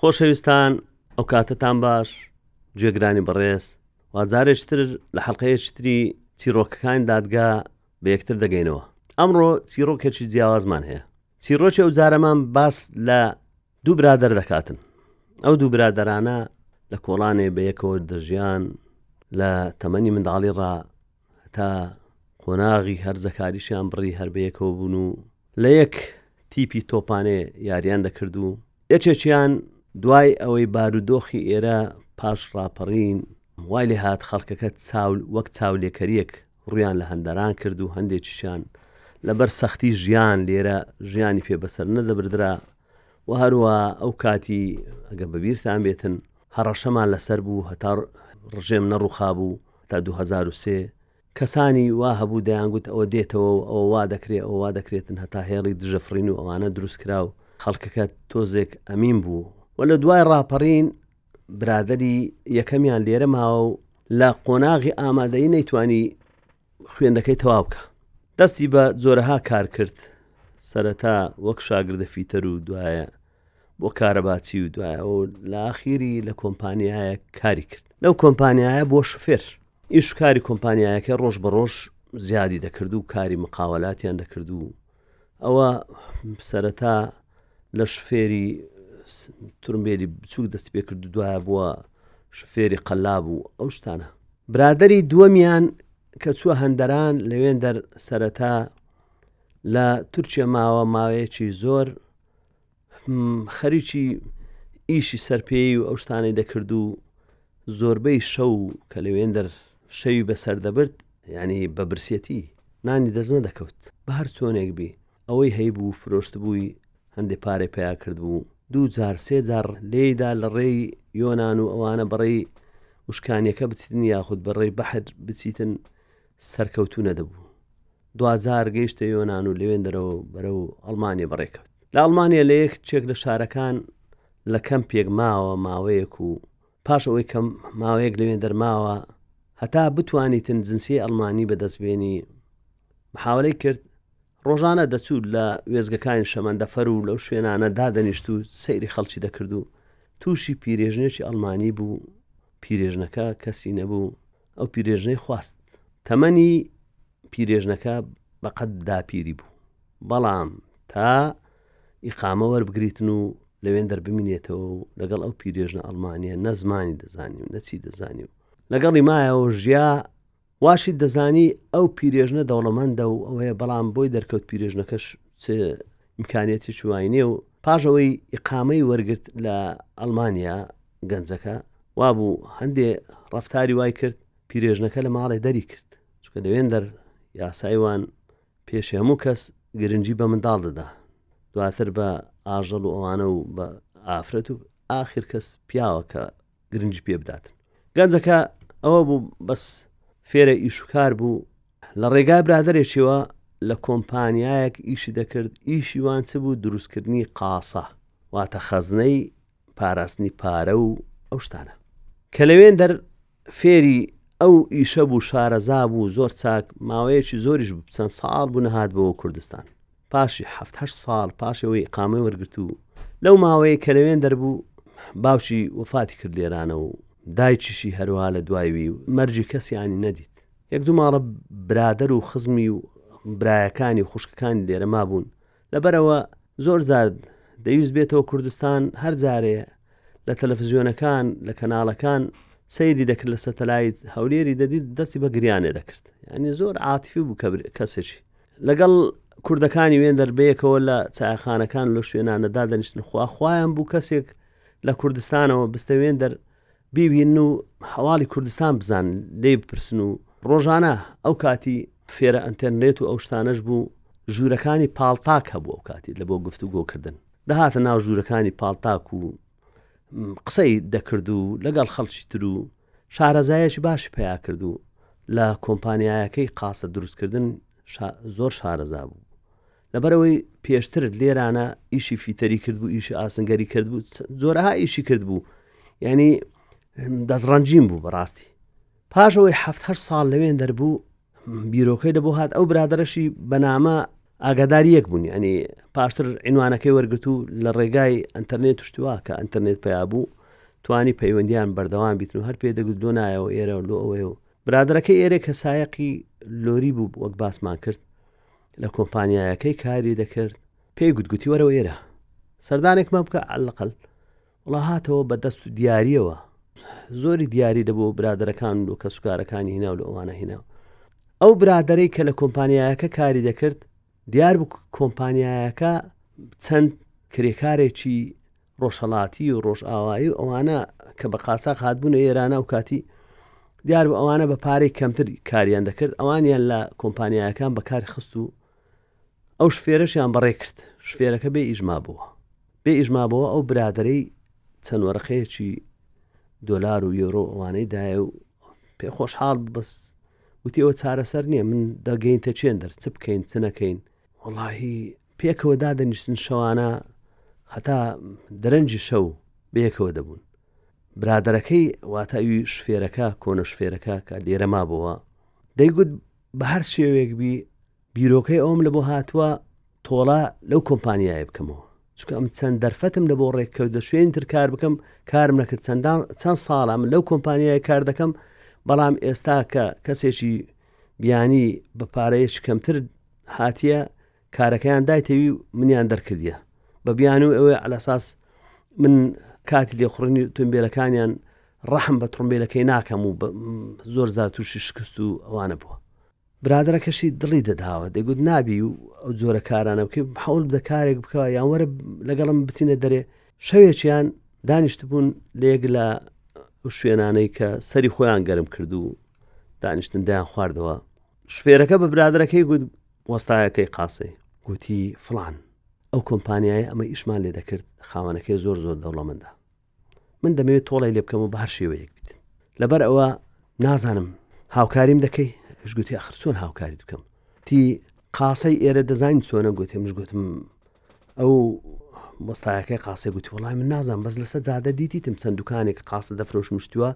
خۆشەویستان ئەو کاتتان باش گوێگرانی بەڕێز وازارێشتر لە حەقەیەشتری چیرۆکەکان دادگا بە یەکتر دەگەینەوە ئەمڕۆ چیرۆکێکی جیاوازمان هەیە چیڕۆکی ئەو جارەمان باس لە دوو برادەر دەکاتن ئەو دوو برادەرانە لە کۆڵانێ بە یەکەوە دەژیان لە تەمەنی منداڵی ڕا تا قۆناغی هەرزەکاریشیان بڕی هەر بەیەکەوە بوون و لە یەک تیپی تۆپانێ یاریان دەکرد و یەکێکیان دوای ئەوەی بارودۆخی ئێرە پاش ڕاپەڕین وای لێ هاات خەڵکەکە چاول وەک چاولێکەریەک ڕوویان لە هەندەران کرد و هەندێکیشیان لەبەر سەختی ژیان لێرە ژیانی پێ بەسەر نەدەبدرا و هەروە ئەو کاتی ئەگە بەبییران بێتن هەڕەشەمان لەسەر بوو هەتا ڕژێم نەڕوخا بوو تا 2023 کەسانی وا هەبوو دەیانگوت ئەوە دێتەوە و ئەوە وا دەکرێت ئەوە وا دەکرێتن هەتا هێڵی دژەفرین و ئەوانە دروستکرا و خەڵکەکە تۆزێک ئەمین بوو و لە دوای ڕاپەڕین برادەری یەکەمیان لێرە ماوە و لە قۆناغی ئامادەی نەیتوانی خوێندەکەی تەواو بکە دەستی بە جۆرەها کار کرد سەرەتا وەک شاگردە فیتەر و دوایە بۆ کارەباچی و دوایە و لە ئاخیری لە کۆمپانیایە کاری کرد لەو کۆمپانیایە بۆ شفێر ئیش کاری کۆمپانیایەکە ڕۆژ بە ڕۆژ زیادی دەکرد و کاری مقاولاتیان دەکرد و ئەوە سەرەتا لە شفێری ترمبێلی بچووک دەستی پێ کرد دوایە بووە شفێری قەلاب و ئەو شتانە برادری دووەمیان کە چووە هەندەران لەوێن دەر سەرەتا لە تورکیا ماوە ماوەیەکی زۆر خەریکی ئیشی سەرپێیی و ئەو شتانەی دەکرد و زۆربەی شەو کە لەوێن دەر شەوی بەسەر دەبرد یعنی بە برسێتی نانی دەست نەدەکەوت بە هەر چۆنێک بی ئەوەی هەیبوو فرۆشت بووی هەندێ پارێ پیا کرد بوو دوو جار سێ جار لێیدا لە ڕێی یۆناان و ئەوانە بەڕێی وشکانیەکە بچیتن یاخود بەڕێی بەحر بچیتن سەرکەوتوو نەدەبوو. دواجار گەیشتە یۆنان و لەوێندەرەوە بەرەو ئەڵمانیە بەڕێکەوت. لە ئەڵمانیە لە یەک چێک لە شارەکان لە کەمپێک ماوە ماوەیەک و پاش ئەوەی کە ماوەیەک لەوێندەر ماوە هەتا بتوانیتن جنسیەی ئەڵمانی بەدەست بێنی محاولەی کرد ڕۆژانە دەچوو لە وێستگەکانی شەمەندەفەر و لەو شوێنانە دادەنیشت و سەیری خەڵکی دەکرد و تووشی پیرێژنێکی ئەڵمانی بوو، پیرێژنەکە کەسی نەبوو، ئەو پیرێژنەی خواست. تەمەنی پیرێژنەکە بە قەد داپیری بوو، بەڵام تا ئیقامە وەربگریتن و لەوێندەر بمینێتەوە و لەگەڵ ئەو پیرێژنە ئەڵمانیە نە زمانی دەزانی و نەچی دەزانی و لەگەڵی مایەوە ژیا واشیت دەزانی ئەو پیرێژنە دەوڵەمەندە و ئەوەیە بەڵام بۆی دەرکەوت پیرێژنەکەش چ ئیمکانیەتێکی وای نییە و پاش ئەوەی ئیقامەی وەرگرت لە ئەڵمانیا گەنجەکە وابوو هەندێ ڕفتاری وای کرد پیرێژنەکە لە ماڵێ دەری کرد چکە لەوێن دەر یاسایوان پێشی هەموو کەس گرنگجی بە منداڵ دەدا دواتر بە ئاژەڵ و ئەوانە و بە ئافرەت و ئاخر کەس پیاوە کە گرنگی پێ بدات گەنجەکە ئەوە بوو بەس فێرە ئیشوکار بوو لە ڕێگای برادێکیەوە لە کۆمپانیایەک ئیشی دەکرد ئیشی وان چ بوو دروستکردنی قاسە واتە خەزنەی پاراستنی پارە و ئەو شتانە کە لەوێن دەر فێری ئەو ئیشە بوو شارەزا بوو زۆر چاک ماوەیەکی زۆریش بچەند ساڵ بوو نەهات بۆ کوردستان پاشی حەفت هەشت ساڵ پاش ئەوەی ئیقامەی وەرگرت و لەو ماوەیەی کە لەوێن دەربوو باوکی وەفاتی کرد لێرانەوە و دایکیشی هەروەها لە دوای وی و مەرجی کەسیانی نەدیت یەک دوو ماڵە برادەر و خزمی و برایەکانی و خوشکەکانی لێرە مابوون لەبەرەوە زۆر جار دەویست بێتەوە کوردستان هەر جارێ لە تەلەفزیۆنەکان لە کەناڵەکان سەیری دەکرد لە سەتەلایت هەولێری دەدیت دەستی بە گریانێ دەکرد ینی زۆر عاتفی بوو کەسێکی لەگەڵ کوردەکانی وێندەر بەیەکەوە لە چایەخانەکان لۆ شوێنانە دادەنیشتن خوا خوایان بوو کەسێک لە کوردستانەوە بستە وێندەر بیوین و حواڵی کوردستان بزان لێ بپرسن و ڕۆژانە ئەو کاتی فێرە ئەتەنرێت و ئەو شتانەش بوو ژوورەکانی پاڵتاک هەبوو ئەو کاتی لە بۆ گفت و گۆکردن دەهاتە ناو ژوورەکانی پاڵتاک و قسەی دەکرد و لەگەڵ خەڵکی تر و شارەزایەکی باشی پەیا کرد و لە کۆمپانیایەکەی قاسە دروستکردن زۆر شارەزا بوو لەبەرەوەی پێشتر لێرانە ئیشی فیتەری کرد بوو ئیشی ئاسنگەری کرد بوو زۆرها ئیشی کرد بوو ینی دەستڕەنجیم بوو بەڕاستی پاشەوەی ه ساڵ لەوێن دەربوو بیرۆکەی لە بۆ هات ئەو برادەرەشی بەنامە ئاگادار یەک بوون ینی پاشتر عینوانەکەی وەرگرت و لە ڕێگای ئەتەرنێت شتووە کە ئەتەرنێت پیا بوو توانی پەیوەندیان بەردەوام بیتن و هەر پێ دەگوت لۆ نایەوە ئێرە لۆ ئەوەیە و برادەکە ئێرە کە سایقی لۆری بوو وەک باسمان کرد لە کۆمپانیایەکەی کاری دەکرد پێی گوتگوتی وەرەوە ئێرە سەردانێکمان بکە ئەلقل وەڵا هاتەوە بە دەست و دیاریەوە زۆری دیاری دەبوو برادەرەکان و کەسوکارەکانی هینا و لە ئەوانە هینا ئەو برادەرەی کە لە کۆمپانیایەکە کاری دەکرد دیار بوو کۆمپانیایەکە چەند کرێکارێکی ڕۆژهڵاتی و ڕۆژئاوایی و ئەوانە کە بە قاچاق هاتبوونە ئێرانە و کاتی دیار بوو ئەوانە بە پارەی کەمتر کاریان دەکرد ئەوانیان لە کۆمپانیایەکان بەکار خست و ئەو شفێرەشیان بەڕێ کرد شفێرەکە بێ ئیژما بووە بێ ئیژمابەوە ئەو برادەرەی چەند وەرەقەیەکی دۆلار و یۆرۆ ئەوانەی دایە و پێ خۆشحاڵ بەس وتی ئەوە چارەسەر نییە من دەگەینتە چێن دەر چ بکەین چ نەکەین وڵی پێکەوە دادەنیشتن شەوانە هەتا درەنجی شەو بەیەکەوە دەبوون برادەرەکەی واتاوی شفێرەکە کۆنە شفێرەکە کە لێرە مابەوە دەیگوت بە هەر شێوێک بی بیرۆکەی ئەوم لەبۆ هاتوە تۆڵە لەو کۆمپانیایە بکەمەوە چکە ئەم چەند دەرفەتم لە بۆ ڕێککەوت لە شوێن تر کار بکەم کارم نەکرد چەندان چەند ساڵە من لەو کۆمپانیای کار دەکەم بەڵام ئێستا کە کەسێکی بیانی بە پارەیەش کەمتر هاتیە کارەکەیان دایتەوی منیان دەرکردە بە بیان و ئەوەی علەساس من کاتی لێخڕنی تۆمبیلەکانیان ڕەحم بە تڕمبیلەکەی ناکەم و زۆر زار تووشی شکست و ئەوانە بووە برادەرەکەشی دڵی دەداوە دەیگوت نابی ئەو جۆرە کارانە بکەی هەوڵ بدە کارێک بکەوە یان وەرە لەگەڵم بچینە دەرێ شەوێکیان دانیشتبوون لە یەک لە شوێنانەی کە سەری خۆیان گەرم کرد و دانیشتن دایان خواردەوە شفێرەکە بە برادەرەکەی گوت وەستایەکەی قاسەی گوتی فلان ئەو کۆمپانیایە ئەمە ئیشمان لێ دەکرد خاوەنەکەی زۆر زۆر دەوڵەمەندە من دەمەوێت تۆڵی لێ بکەمەوە بە هەر شێوەیەک بیت لەبەر ئەوە نازانم هاوکاریم دەکەی گوتی ئەخر چۆن هاوکاریت بکەم تی قاسەی ئێرە دەزانین چۆنە گوتی مش گوتم ئەو مۆستایەکەی قاسێ گوتی وڵای من نازان بەس لەسەر زادە دیتیتم چەند دوکانێک قاسە دەفرۆش مشتووە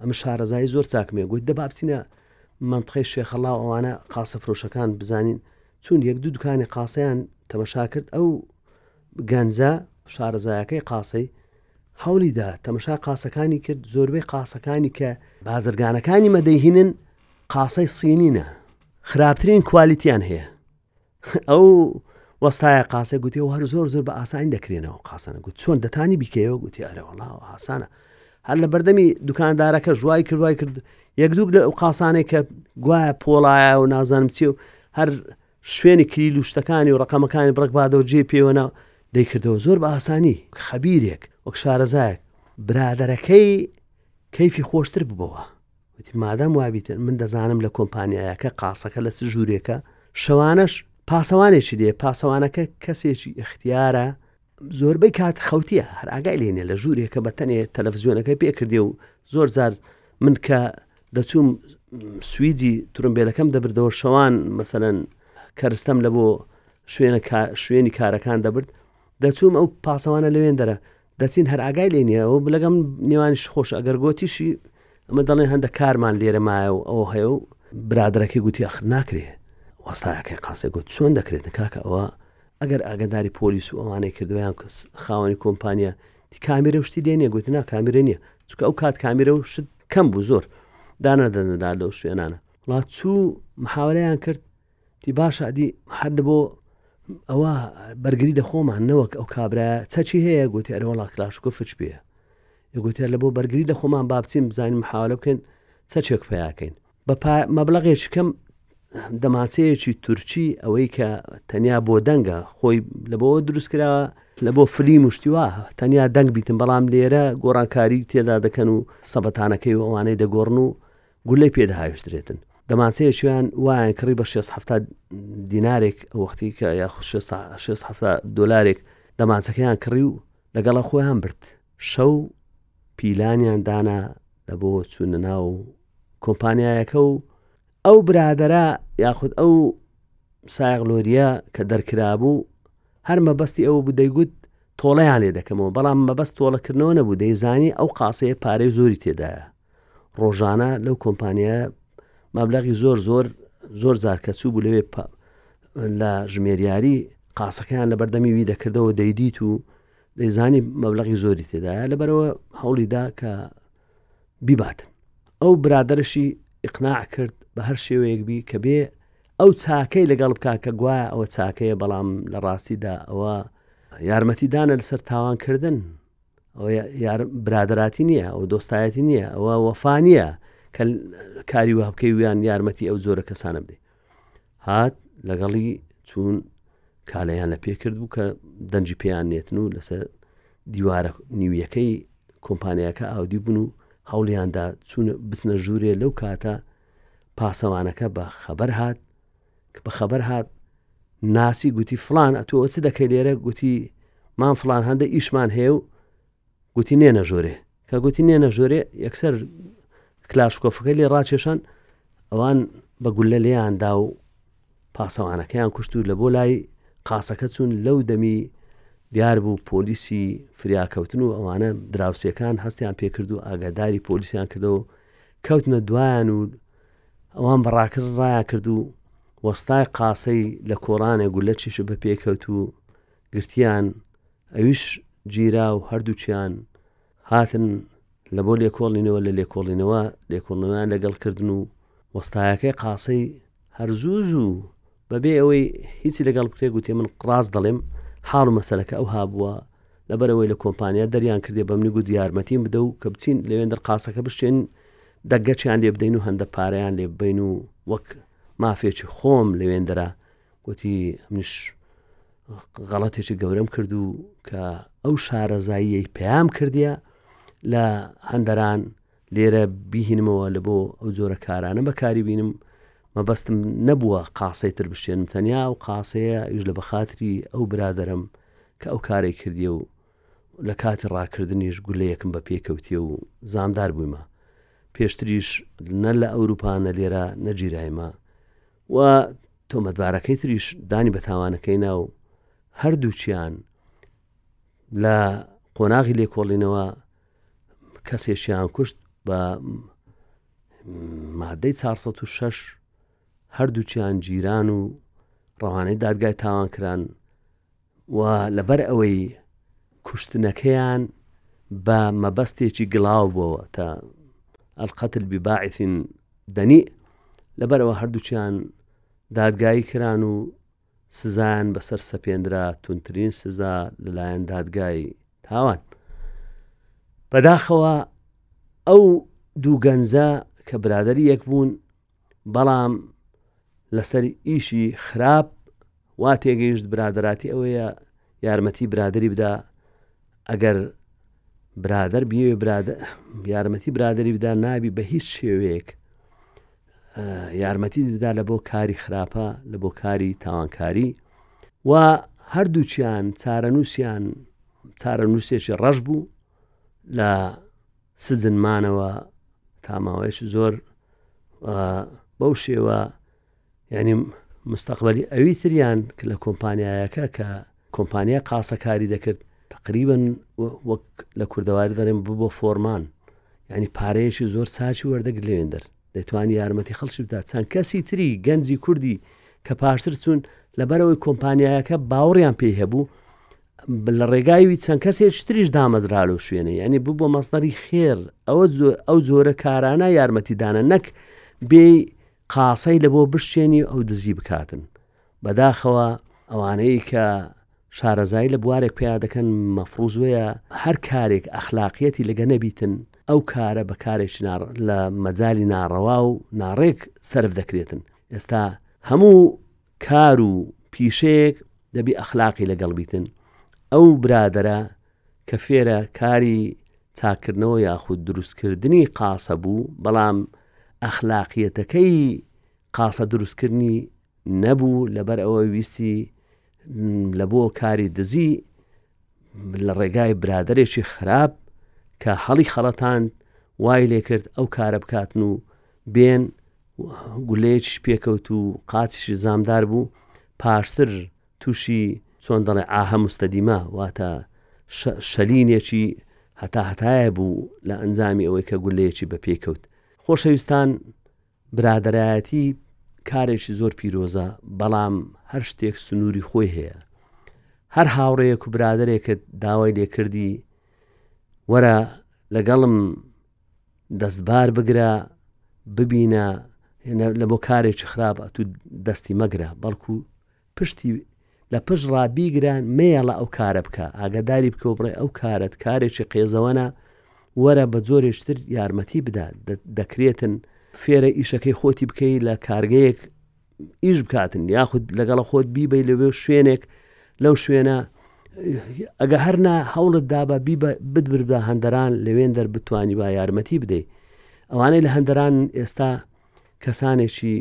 ئەمە شارەزایی زۆر چاکمێ گوت دە بابچینە منتخی شێخەڵا ئەوانە قاسە فرۆشەکان بزانین چون یەک دوو دوکانی قاسەیان تەمەشا کرد ئەو گەنجە شارەزایەکەی قاسەی هەوڵی دا تەمەشا قاسەکانی کرد زۆربەی قاسەکانی کە بازرگانەکانی مەدەهینن قاسەی سینینە خراپترین کوالیتیان هەیە ئەو وەستایە قاسە گوتی و هەر زۆر زۆر بە ئاسانی دەکرێنەوە قاسەنە گوت چۆن دەتانی بیکەیەوە گوتی ئەرەوەڵاوە ئاسانە هەر لە بەردەمی دوکاندارەکە ژوای کردوای کرد یەک دوو لە ئەو قاسانێک کە گوایە پۆڵایە و نازانم چی و هەر شوێنی کلیل و شتەکانی و ڕەقەمەکانی بڕەک بادەوە جێی پێوەنا و دەیکردەوە زۆر بە ئاسانی وەک خەبیرێک وەک شارەزایەک برادەرەکەی کەیفی خۆشتر ببەوە وتی مادام وابیتن من دەزانم لە کۆمپانیایەکە قاسەکە لە چ ژوورێکە شەوانەش پاسەوانێکی دێ پاسەوانەکە کەسێکی ئەختیارە زۆربەی کات خەوتیە هەر ئاگای لێ نیە لە ژوورێکە بە تەنێ تەلەفزیۆنەکەی پێ کردێ و زۆر زار من کە دەچووم سویدی ترمبێلەکەم دەبردەوە شەوان مەسەەن کەرستەم لە بۆ شوێنە شوێنی کارەکان دەبرد دەچووم ئەو پاسەوانە لەوێن دەرە دەچین هەر ئاگای لێ نیە ئەو بلەگەم نێوانش خۆش ئەگەر گوتیشی ئەمە دەڵێ هەندە کارمان لێرەمایە و ئەو هەیە و برادەکەی گوتی ئەخر ناکرێ وەستایەکەی قاسێ گوت چۆن دەکرێت کاکە ئەوە ئەگەر ئاگەداری پۆلیس و ئەوانەی کردوە یان کەس خاوەنی کۆمپانیا دی کامیرە و شتی لێ نیە گوتی نا کامیرە نیە چکە ئەو کات کامیرە و شت کەم بوو زۆر دانادەنرا لەو شوێنانە وڵا چوو محاولەیان کرد تی باشە ئەدی هەر بۆ ئەوە بەرگری لە خۆمان نەوەک ئەو کابرا چەچی هەیە گوتی ئەرەوەڵا کلاشکۆ فچ پێە یگوتێ لە بۆ بەرگری لە خۆمان بابچین بزانین محاولە بکەین چەچێک پیاکەین بە مەبلەغێکی کەم دەمانچەیەکی تورکی ئەوەی کە تەنیا بۆ دەنگە خۆی لە بۆ دروستکرا لە بۆ فلی مشتیوا تەنیا دەنگ بیتن بەڵام لێرە گۆڕانکاری تێدا دەکەن و سەبەتانەکەی و ئەوانەی دەگۆڕن و گولەی پێداهاوشترێتن دەمانچەیە شویان وایان کڕی بە 6 دینارێک وەختی کە یا 6 دلارێک دەمانچەکەیان کڕی و لەگەڵە خۆیان برد شەو پیلانیان دانا لە بۆ چوونە ناو کۆمپانیایەکە و ئەو برادرە یاخود ئەو سایغلۆریە کە دەرکرابوو هەر مەبەستی ئەو بدەیگوت تۆڵەیان لێ دەکەمەوە بەڵام مەبەست تۆڵەکردنەوە نەبوو دەیزانی ئەو قاسەیە پارەی زۆری تێدایە ڕۆژانە لەو کۆمپانیا مەبلغی زۆر زۆر زۆر زارکە چوو بوو لەوێ لە ژمێریاری قاسەکەیان لە بەردەمی وی دەکردەوە دەیدیت و دەیزانی مەبلغی زۆری تێدایە لەبەرەوە هەوڵیدا کە بیباتن ئەو برادەرشی ئقناع کرد بە هەر شێوەیەک بی کە بێ ئەو چاکەی لەگەڵ بکە کە گوایە ئەوە چاکەیە بەڵام لە ڕاستیدا ئەوە یارمەتیدانە لەسەر تاوانکردن برادراتی نییە ئەو دۆستایەتی نییە ئەوە وەفانە کە کاری وابکەی ویان یارمەتی ئەو جۆرە کەسانە بدەیت هات لەگەڵی چوون کالەیان لە پێ کرد بوو کە دەنجی پێیان نێتن و لەسەر دیوارە نیویەکەی کۆمپانیاکە ئاودی بوون و هەوڵیاندا چون بچنە ژوورێ لەو کاتە پاسەوانەکە بە خەبەر هات کە بە خەبەر هات ناسی گوتی فلان ئە تۆ چ دەکەی لێرە گوتی مان فلان هەندە ئیشمان هەیە و گوتی نێنە ژۆرێ کە گوتی نێنە ژۆرێ یەکسەر کلاشکۆفەکەی لێ ڕاکێشان ئەوان بە گوللە لێیان دا و پاسەوانەکەیان کوشت و لە بۆ لای قاسەکە چوون لەو دەمی دیار بوو پۆلیسی فریاکەوتن و ئەوانە دراوسەکان هەستیان پێکرد و ئاگاداری پۆلیسیان کردەوە کەوتنە دوایان و ئەوان بەڕاکرد ڕایان کرد و وەستای قاسەی لە کۆرانێ گولەچیش بە پێکەوت و گرتیان ئەویش گیرا و هەردووکیان هاتن لە بۆ لێکۆڵینەوە لە لێکۆڵینەوە لێکۆڵنەوەیان لەگەڵ کردن و وەستایەکەی قاسەی هەرزوو زوو بەبێ ئەوەی هیچی لەگەڵ بکرێ گوتێ من ڕاست دەڵێم حاڵ و مەسەرەکە ئەو هابووە لەبەرەوەی لە کۆمپانیا دەریان کردێ بەمنی گوت یارمەتیم بدە و کە بچین لەوێن دەرقاسەکە بشتێن دەگەچیان لێ بدەین و هەندە پارەیان لێ بین و وەک مافێکی خۆم لەوێندرا گوتی منش غەڵەتێکی گەورەم کرد و کە ئەو شارەزاییەی پەیام کردیە لە هەندەران لێرە بیهینمەوە لە بۆ ئەو جۆرە کارانە بەکاری بینم مەبەستم نەبووە قاسەی تر بشێنم تەنیا و قاسەیە یش لە بەخاتری ئەو برادرم کە ئەو کاری کردی و لە کاتی ڕاکردنیش گولەیەکم بە پێکەوتیە و زامدار بوویمە پێشتریش نە لە ئەوروپانە لێرە نەگیرایمە و تۆمەتبارەکەی تریش دانی بە تاوانەکەی نا و هەردووکیان لە قۆناغی لێکۆڵینەوە کەسێکیان کوشت بە مادەی 406 هەردووکیان جیران و ڕەوانەی دادگای تاوان کران و لەبەر ئەوەی کوشتنەکەیان بە مەبەستێکی گڵاو بۆوە تە القتل بباعث دەنیئ لەبەر ئەوە هەردووکیان دادگایی کران و سزایان بەسەر سەپێنرا تونترین سزا لەلایەن دادگای تاوان بەداخەوە ئەو دوو گەنجە کە برادری یەک بوون بەڵام لەسەر ئیشی خراپ وا تێگەیشت برادراتی ئەوەیە یارمەتی برادری بدا ئەگەر برادر بێ یارمەتی برادری بدا نابی بە هیچ شێوەیەک یارمەتی دەدا لە بۆ کاری خراپە لە بۆ کاری تاوانکاری و هەردووچیان چارەنووسیان چارەنووسێکی ڕەش بوو لە سجن مانەوە تا ماوەیەکی زۆر بەو شێوە یعنی مستەقبلی ئەوی تریان کە لە کۆمپانیایەکە کە کۆمپانیا قاسەکاری دەکرد تقریبن وەک لە کوردەواری دەڵێن ببوو فۆرمان ینی پارەیەکی زۆر ساچی وەردەگر لێندەر دەتوانانی یارمەتی خەڵکی بدا چەند کەسی تری گەنجی کوردی کە پاشتر چوون لەبەرەوەی کۆمپانیایەکە باوەڕیان پێی هەبوو لە ڕێگاوی چەند کەسێک تریش دامەزرا لەو شوێنە یعنی ببووە مەسدەری خێر ئەوە ئەو جۆرە کارانە یارمەتیدانە نەک بێ قاسەی لە بۆ بشتێنی ئەو دزی بکاتن بەداخەوە ئەوانەیە کە شارەزایی لە بوارێک پیا دەکەن مەفروزوەیە هەر کارێک ئەخلاقیەتی لەگە نەبیتن ئەو کارە بە کارێک لە مەجای ناڕەوا و ناڕێک سرف دەکرێتن ئێستا هەموو کار و پیشەیەک دەبی ئەخلاقی لەگەڵ بیتن ئەو برادەرە کە فێرە کاری چاکردنەوە یاخود دروستکردنی قاسە بوو بەڵام ئەخلاقیەتەکەی قاسە دروستکردنی نەبوو لەبەر ئەوە ویستی لە بۆ کاری دزی لە ڕێگای برادەرێکی خراپ کە هەڵی خەڵەتاند وای لێکرد ئەو کارە بکاتن و بێن گولەیەکیش پێکەوت و قاچیشی زامدار بوو پاشتر تووشی چۆن دەڵێ ئاهە مستەدیمە واتە شەلینێکی هەتا هەتایە بوو لە ئەنجامی ئەوەی کە گولەیەکی بە پێکەوت خۆشەویستان برادەرایەتی کارێکی زۆر پیرۆزە بەڵام هەر شتێک سنووری خۆی هەیە هەر هاوڕێیەک و برادێکت داوای لێکردی وەرە لەگەڵم دەستبار بگرە ببینە لە بۆ کارێکی خراپ ئەتو دەستی مەگرە بەڵکو پشتی لە پشت ڕا بیگرە مەیەڵە ئەو کارە بکە ئاگاداری بکەوە بڕێ ئەو کارەت کارێکی قێزەوەنە وەرە بە جۆرێکی تر یارمەتی بدا دەکرێتن فێرە ئیشەکەی خۆتی بکەی لە کارگەیەک ئیش بکاتن یاخود لەگەڵە خۆت بیبی لەوێ شوێنێک لەو شوێنە ئەگە هەرنا هەوڵت دابە بدبردا هەندەران لەوێن دەر بتانی با یارمەتی بدەیت ئەوانەی لە هەندەران ئێستا کەسانێکی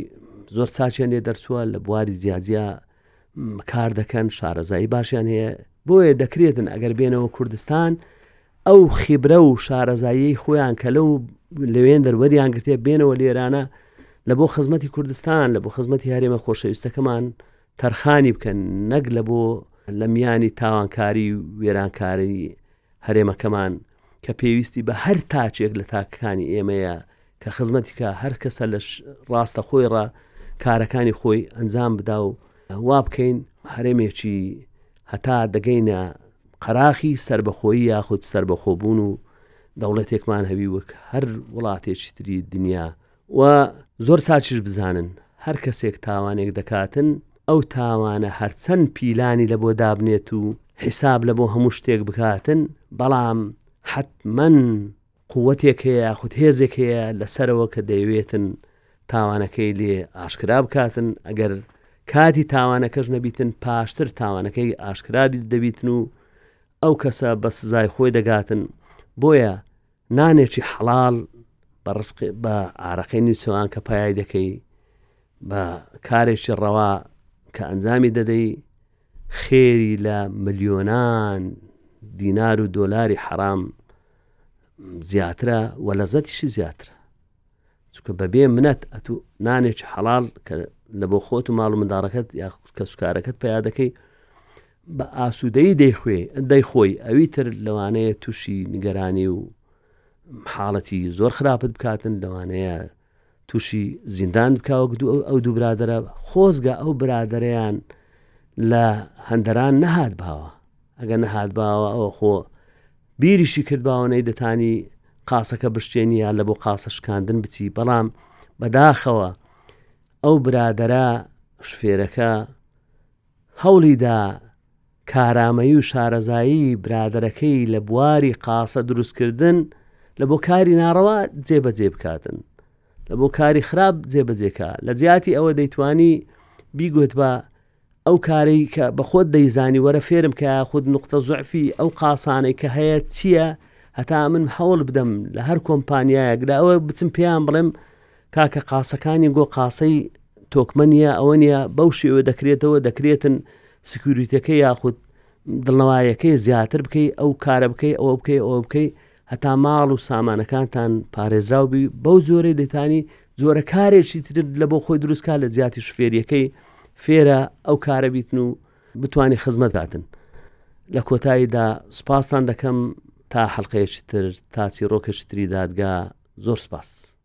زۆر چاچیان لێ دەرچووە لە بواری جیاجیا کار دەکەن شارەزایی باشیان هەیە بۆیە دەکرێتن ئەگەر بێنەوە کوردستان ئەو خیبرە و شارەزایی خۆیان کە لەو لەوێن دەروەریان گرتێ بێنەوە لێرانە لە بۆ خزمەتی کوردستان لە بۆ خزمەتی هەرێمە خۆشەویستەکەمان تەرخانی بکەن نەک لە بۆ لە میانی تاوانکاری و وێرانکاری هەرێمەکەمان کە پێویستی بە هەر تاچێک لە تاکەکانی ئێمەیە کە خزمەتی کا هەر کەسە لە ڕاستە خۆی ڕا کارەکانی خۆی ئەنجام بدا و وا بکەین هەرێمێکی هەتا دەگەینە قەراخی سربەخۆیی یاخود سربەخۆبوون و دەوڵەتێکمان هەوی وەک هەر وڵاتێکی تری دنیا و زۆر ساچش بزانن هەر کەسێک تاوانێک دەکاتن ئەو تاوانە هەرچەند پیلانی لە بۆ دابنێت و حیساب لە بۆ هەموو شتێک بکاتن بەڵام حتمما قوتێک هەیە یاخود هێزێک هەیە لە سەرەوە کە دەیەوێتن تاوانەکەی لێ ئاشکرا بکاتن ئەگەر کاتی تاوانەکەش نەبیتن پاشتر تاوانەکەی ئاشکرابیت دەبیتن و ئەو کەسە بە سزای خۆی دەگاتن بۆیە نانێکی حەڵال بە ڕسق بە ئارەقەی نیوچەوان کە پایای دەکەی بە کارێکی ڕەوا کە ئەنجامی دەدەی خێری لە ملیۆنان دینار و دۆلاری حرام زیاترە و لەزەتیشی زیاترە چکە بەبێ منەت ئەتو نانێکی حەڵال کە لە بۆ خۆت و ماڵ و منداڕەکەت یا کە سوکارەکەت پیا دەکەی بە ئاسوودەی دەیخوێ دەیخۆی ئەوی تر لەوانەیە تووشی نیگەرانی و حاڵەتی زۆر خراپت بکاتن لەوانەیە توشی زیندان بکا وەک دوو ئەو دوو برادەرە خۆزگە ئەو برادەرەیان لە هەندەران نەهات باوە ئەگە نەهات باوە ئەوە خۆ بیریشی کرد باوەەی دەتانی قاسەکە بشتێنە لە بۆ قاسە شکاندن بچی بەڵام بەداخەوە ئەو برادەرە شفێرەکە هەوڵیدا کارامەیی و شارەزایی برادەرەکەی لە بواری قاسە دروستکردن لە بۆ کاری ناڕەوا جێ بە جێ بکاتن لە بۆ کاری خراپ جێ بەجێکە لە جیاتی ئەوە دەیتوانی بیگوت بە ئەو کارەی کە بە خۆت دەیزانی وەرە فێرم کە خود نقطە زعفی ئەو قاسانەی کە هەیە چییە هەتا من هەوڵ بدەم لە هەر کۆمپانیایەک لە ئەوە بچم پێیان بڵێم کاکە قاسەکانی گو قاسەی تۆکمە نیە ئەوە نیە بەو شێوە دەکرێتەوە دەکرێتن سکیوریتەکە یاخود دڵنەوایەکەی زیاتر بکەی ئەو کارە بکەی ئەوە بکەی ئەوە بکەی هەتا ماڵ و سامانەکانتان پارێزراو بی بەو جۆرەی دەتانی جۆرە کارێکی تر لە بۆ خۆی دروستکە لە جیاتی شفێریەکەی فێرە ئەو کارە بیتن و بتانی خزمەتاتن لە کۆتاییدا سپاستان دەکەم تا حلقەیەکی تر تاچی ڕۆکەشتری دادگا زۆر سپاس.